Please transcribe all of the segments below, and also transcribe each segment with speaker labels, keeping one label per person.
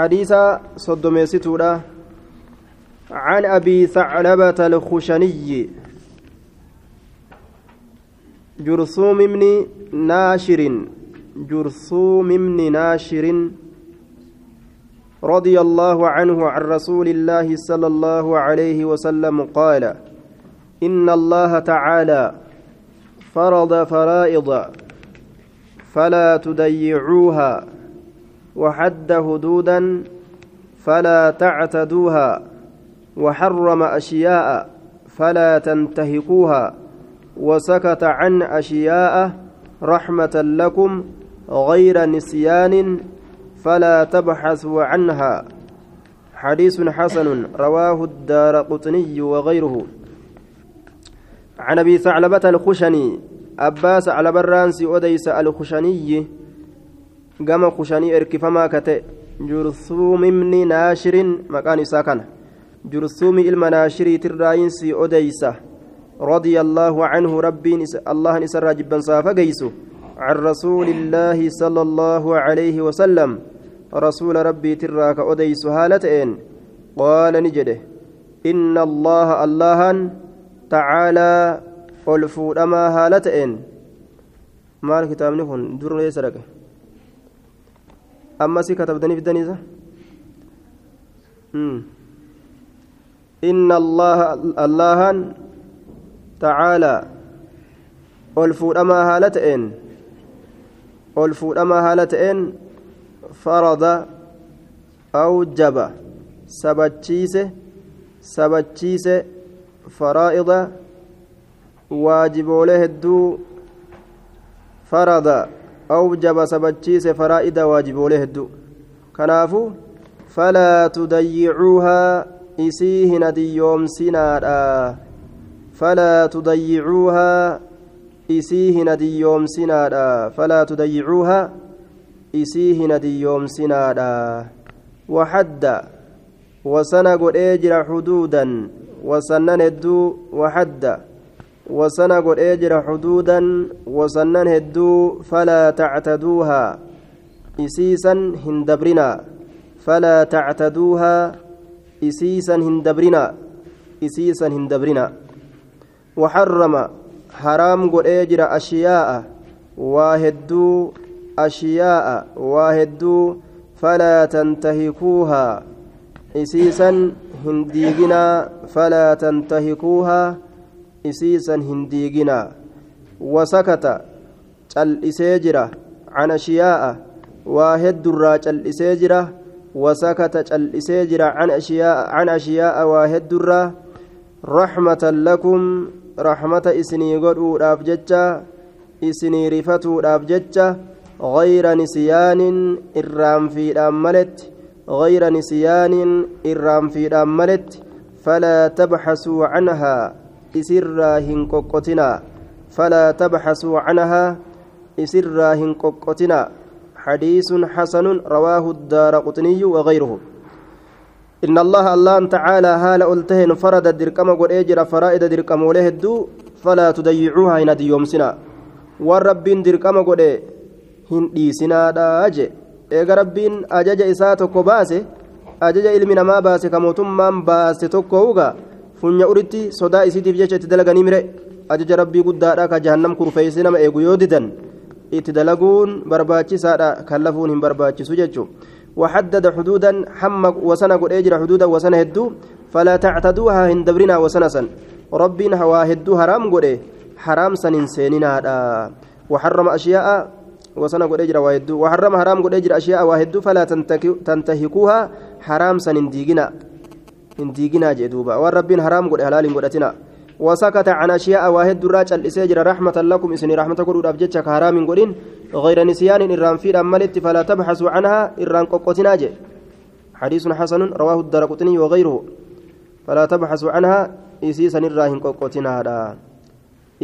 Speaker 1: حديث صدميستودا عن أبي ثعلبة الخشني جرثوم بن ناشر جرثوم بن ناشر رضي الله عنه عن رسول الله صلى الله عليه وسلم قال إن الله تعالى فرض فرائض فلا تضيعوها. وحد حدودا فلا تعتدوها وحرم أشياء فلا تنتهكوها وسكت عن أشياء رحمة لكم غير نسيان فلا تبحثوا عنها. حديث حسن رواه الدار قطني وغيره. عن أبي ثعلبة الخشني أباس على برانسي أديس الخشني قام خشني إركفما كتئ جرثوم من ناشر مكان ساكن جرثوم المناشري تراينسي أديسه رضي الله عنه ربي الله نسر جبا صافا قيسو عن رسول الله صلى الله عليه وسلم رسول ربي تراك أديس هالتين قال نجده إن الله الله تعالى ألفو أما هالتين kitaabni kun durra eessa dhaqe ammasii katabdanii fiddaniisa inna allahan تعالى ol fuudhamaa haala ta'een ol fuudhamaa haala ta'een farada awjaba sabachiise sabachiise faraa'ida waajiboolee hedduu farada awjaba sabachiise faraa'ida waajiboolee hedduu kanaafu falaa tudayyicuuhaa isii hin adiyyoomsinaadha فلا تضيعوها إسيه نديوم سنادا فلا تضيعوها إسيه نديوم سنادا وحد وسنة قد أجر حدودا وسنن هدو وحد وسنة قد أجر حدودا وسنن هدو فلا تعتدوها إسيسا هندبرنا. فلا تعتدوها إسيسا هندبرنا. إسيسا هندبرنا. وحرم حرام قد أجر أشياء واهدو أشياء واهدو فلا تنتهكوها. إسيسا هنديقنا فلا تنتهكوها. إسيسا هنديقنا وسكت cal'isee عن أشياء واهد الرا cal'isee jira. وسكت cal'isee jira. عن أشياء واهد الرا رحمة لكم rahmata isinii godhuudhaaf jecha isinii rifatuudhaaf jecha غير نسيان إرام في ملت غير نسيان إرام في ملت فلا تبحثوا إسراهن كوكوتنا فلا تبحثوا عنها إسراهن كوكوتنا حديث حسن رواه الدار قطني وغيره إن الله الله تعالى هال ألتهن فرد الدركم قد أجر فرائد دركم وله الدو فلا تضيعوها إن ديومسنا والرب دركم قد هن ديسنا داج إيغا ربين أجج إساتك باسه أجج إلمي نما باسه كموتمان باسه تكوغا funya uritti sodaa isiitiif jecha itti dalaganii mire ajaja rabbii guddaadha ka jahannam kurfeeysi nama eegu yoo didan itti dalaguun barbaachisaadha kan lafuun hin barbaachisu jechuudha وحدد حدودا حمق وسنة قد أجر حدودا وسنة هدو فلا تعتدوها هندبرنا وسنة سن ربنا هوا هدو حرام قد حرام سن سننا وحرم أشياء وسنة قد أجر وهدو وحرم حرام قد أشياء وهدو فلا تنتهكوها حرام سن انديقنا انديقنا جدوبا والربين حرام قد حلال قدتنا وسكت عن أشياء واحد دراج الإساجر رحمة لكم إسني رحمة قد أبجتك حرام قدين غير نسيان إران في أملت فلا تبحثوا عنها إران قوقتنا حديث حسن رواه الدرقطني وغيره فلا تبحثوا عنها إسيسا نرى هن قوقتنا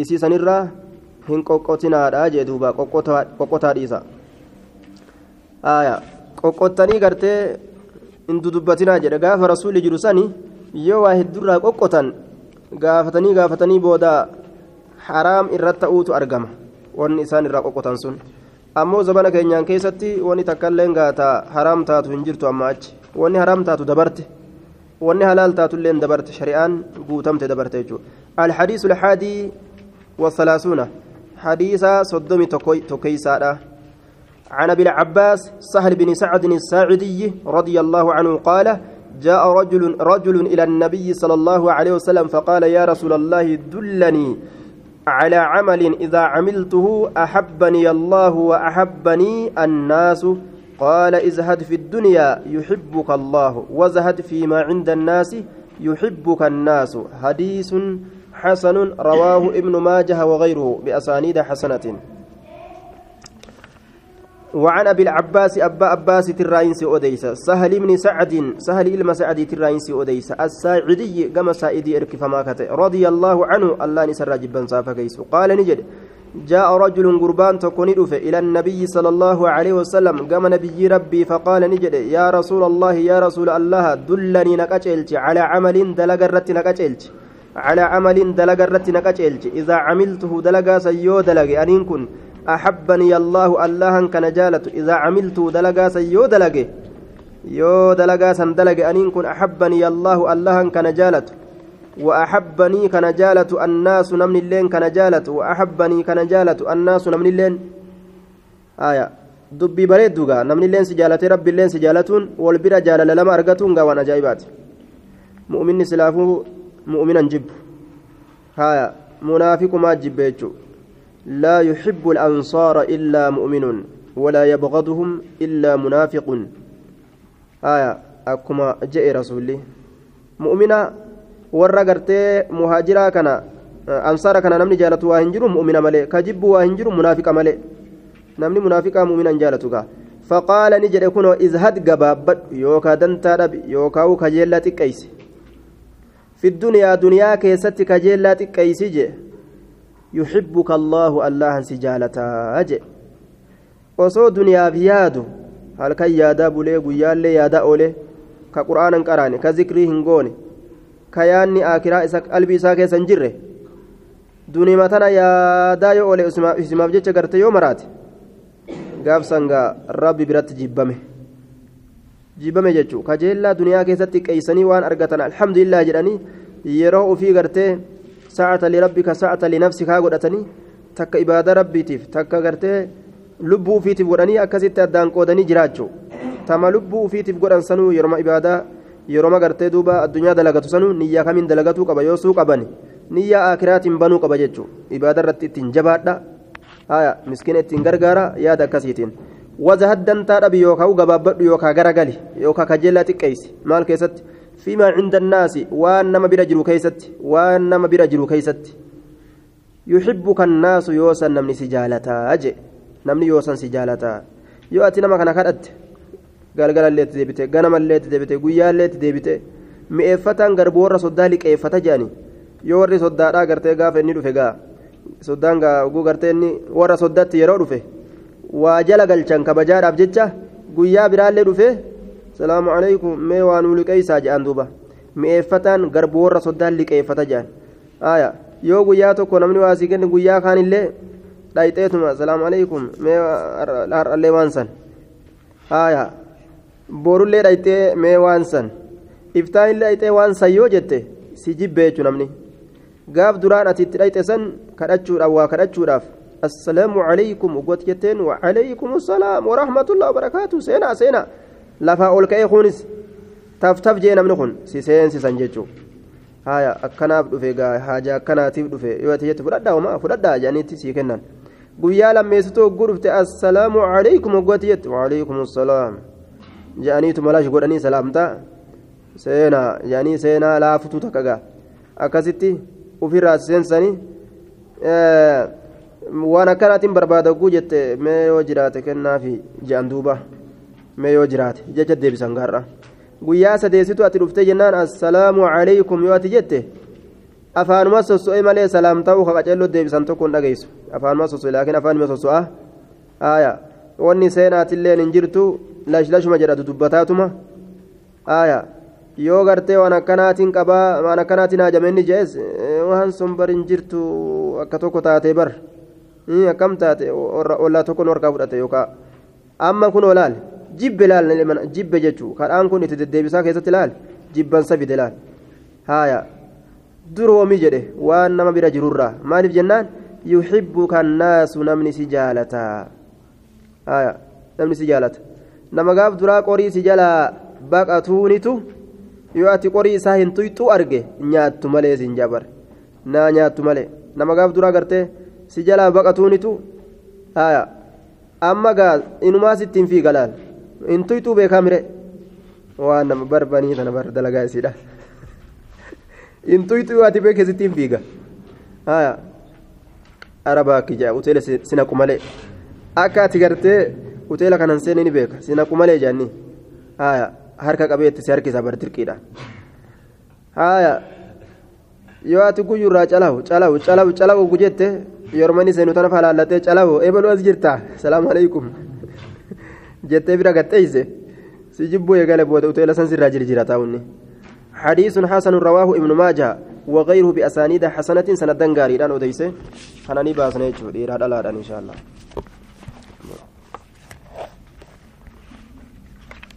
Speaker 1: إسيسا نرى هن قوقتنا جدوبا قوقتا ديسا آية qoqqottanii gartee hin dudubbatinaa jedhe gaafa rasuulli jiru sani yoo waa heddurraa qoqqotan gaafatanii gaafatanii booda haraam irratti ta'uutu argama wanni isaan irraa qoqqotan sun ammoo zabana keenyaan keessatti wanni takkaillee gaata haraam taatu hin jirtu amma achi wanni haraam taatu dabarte wanni halaal taatullee dabarte shari'aan guutamte dabarte jechuudha alhadiisu alhaadii والثلاثون حديث صدومي تكيسادا عن أبي العباس سهل بن سعد الساعدي رضي الله عنه قال جاء رجل رجل إلى النبي صلى الله عليه وسلم فقال يا رسول الله دلني على عمل إذا عملته أحبني الله وأحبني الناس؟ قال ازهد في الدنيا يحبك الله وازهد فيما عند الناس يحبك الناس. حديث حسن رواه ابن ماجه وغيره بأسانيد حسنة. وعن أبي العباس أبا عباس تراينس اوديس سهل بن سعد سهل الم سعد تراينس اوديس الساعدي كما سائدي إرك فما رضي الله عنه الله نسر جبا صافا قال نجد جاء رجل قربان تكون إلى النبي صلى الله عليه وسلم. قام نبي ربي فقال نجد يا رسول الله يا رسول الله دلني نكتشلت على عمل دلقرت نكتشلت على عمل دلقرت نكتشلت إذا عملته دلقا سيو دلق أنين كن. أحبني الله الله كان جالت إذا عملت دلقا سيو دلقي يو دلقا سن دلقي أنين كن أحبني الله الله كان جالت وأحبني كان جالت الناس نمن اللين كان جالت وأحبني كان جالت الناس نمن اللين آية dubbii bareedduugaa namni illeen si jaalatee rabbi illeen si jaalatuun wal bira jaalala lama argatuun gaa waan ajaa'ibaati mu'minni silaafuu mu'minan jibbu haya munaafiqumaa jibbe jechuudha لا يحب الأنصار إلا مؤمن ولا يبغضهم إلا منافق آية أكما جاء رسولي مؤمنا warra gartee muhaajiraa kana ansaara kana namni jaalatu waa hin jiru mu'mina malee ka jibbu waa hin jiru munaafiqa malee namni munaafiqaa mu'mina hin jaalatu gaa faqaala ni jedhe kunoo izhad gabaabbadhu yookaa dantaa dhabi yookaa allahan si jaalataa jee osoo duniyaaf yaadu halkan yaadaa bulee guyyaallee yaadaa oole ka qur'aanan qaraane ka zikrii hin goone ka yaanni akiraa isa qalbii isaa keessa hin jirre dunima tana yaadaa yoo oole isimaaf jecha garte yoo maraate gaafsangaa rabbi biratti jibbame jibbame jechuu kajeellaa duniyaa keessatti qeeysanii waan argatan alhamdulillah jedhanii yeroo ufii gartee sa'ata lirabbika sa'ata linafsikaa godhatanii takka ibaada rabbiitiif takka gartee lubbuu ufiitiif godhanii akkasitti addaan qoodanii jiraachuu tama lubbuu ufiitiif godhan sanuu yeroma ibaadaa yeroma gartee duuba addunyaa dalagatu sanuu niyyaa kamiin dalagatuu qaba yoo suu qaban niyyaa akiraatiin banuu qaba jechuu ibaada irratti ittiin jabaadha haya miskiina ittiin gargaara yaada akkasiitiin waza haddantaa dhabi yookaan gabaabbadhu yookaan garagali yookaan kajeellaa xiqqeessi maal keessatti fiimaa cinda annaasi waan nama bira jiru keessatti waan nama bira jiru keessatti yuxibbuka annaasu yoosan namni si jaalataa je namni yoosan si jaalataa yoo ati nama kana kadhatte galgalallee itti deebite ganamallee itti deebite guyyaallee itti deebite mi'eeffataan garbuu warra soddaa liqeeffata jedhani yoo warri soddaadhaa gartee gaafa inni dhufe gaa soddaan oguu gartee inni warra soddatti yeroo dhufe waa jala galchan kabajaadhaaf jecha guyyaa biraallee dhufe salaamu alaikum mee waa nuu liqeeysaa jedhan duuba. Mi'eeffataan garbuu warra soddaan liqeeffata jedhan aya yoo guyyaa tokko namni waa sii kenne guyyaa kaanillee dhayxeetuma. Salaamu alaikum mee har'allee waan san. Aya borullee dhayxee mee waan san. Iftaanillee dhayxee waan san yoo jette si jibbee namni. Gaaf duraan ati itti dhayxe san kadhachuudhaaf waa kadhachuudhaaf assalaamu calaykum ugot jetteen wacalaykum assalaam warahmatullahi wabarakaatu seenaa seenaa lafaa ol ka'ee kunis taf taf jee namni kun si seensisan jechuu haya akkanaaf dhufe haja akkanaatiif dhufe yoo jette fudhadhaa homaa fudhadhaa jedhaniitti sii kennan guyyaa lammeessitu hogguu dhufte assalaamu calaykum hoggoti jette wacalaykum assalaam jedhaniitu malash godhanii salaamtaa seenaa jedhanii seenaa laafutu takka gaa akkasitti ofirraa seensanii waan akkanaatiin barbaada jette mee yoo jiraate kennaafi je'an duuba mee yoo jiraate jecha deebisan gaarra guyyaa sadeessitu ati dhuftee jennaan assalaamu calaykum yoo ati jette afaanuma sosso'e malee salaam ta'uu kaqaceelloo deebisan tokko hin dhageessu afaanuma sosso'e laakiin afaanuma sosso'a aaya wanni seenaatilleen hin jirtu lashlashuma jedhatu dubbataatuma aaya yoo gartee waan akkanaatiin qabaa waan akkanaatiin haajameenni jees waan sun bar hin jirtu akka tokko taatee bar akkam taate ollaa tokkoon warqaa fudhate yookaan amma kun olaal jibbe laal jibbe jechuu. Kadhaan kun itti deddeebisaa keessatti laal jibbansa fide laal haaya. Duroomi jedhe. Waan nama bira jirurraa maaliif jennaan? Yuxibbuka annaasu namni si jaalataa haaya. Namni si jaalata. Nama gaaf duraa qorii si jalaa baqatuunitu yoo ati qorii isaa hin tuyxuu arge nyaattu malee siin jabar. Naa nyaattu malee. Nama gaaf duraa gartee si jalaa baqatuunitu haaya. Amma gaa inumaa sittiin fiiga laal hin tuyxuu beekaa mire waan nama barbanii tana bar dalagaa isiidha hin tuyxuu ati beeke sittiin fiiga haaya arabaa kijaa uteela sinaqu malee akka ati gartee uteela kanan seenee ni beeka sinaqu malee jaanni haaya harka qabeetti si harkisaa bar dirqiidha haaya yoo ati guyyurraa calawu calawu calawu calawu gujette yormani seenu tana falaallatee calawu ebaluu as jirta salaamu alaikum jettee bira gaxxeeyse si jibbuu eegale booda uteela san sirraa jirjira taa'unni. حديث حسن رواه ابن ماجه وغيره بأسانيد حسنة سنة دنغاري دان أديسه حناني باسنيتشو ديرا دلالان إن شاء الله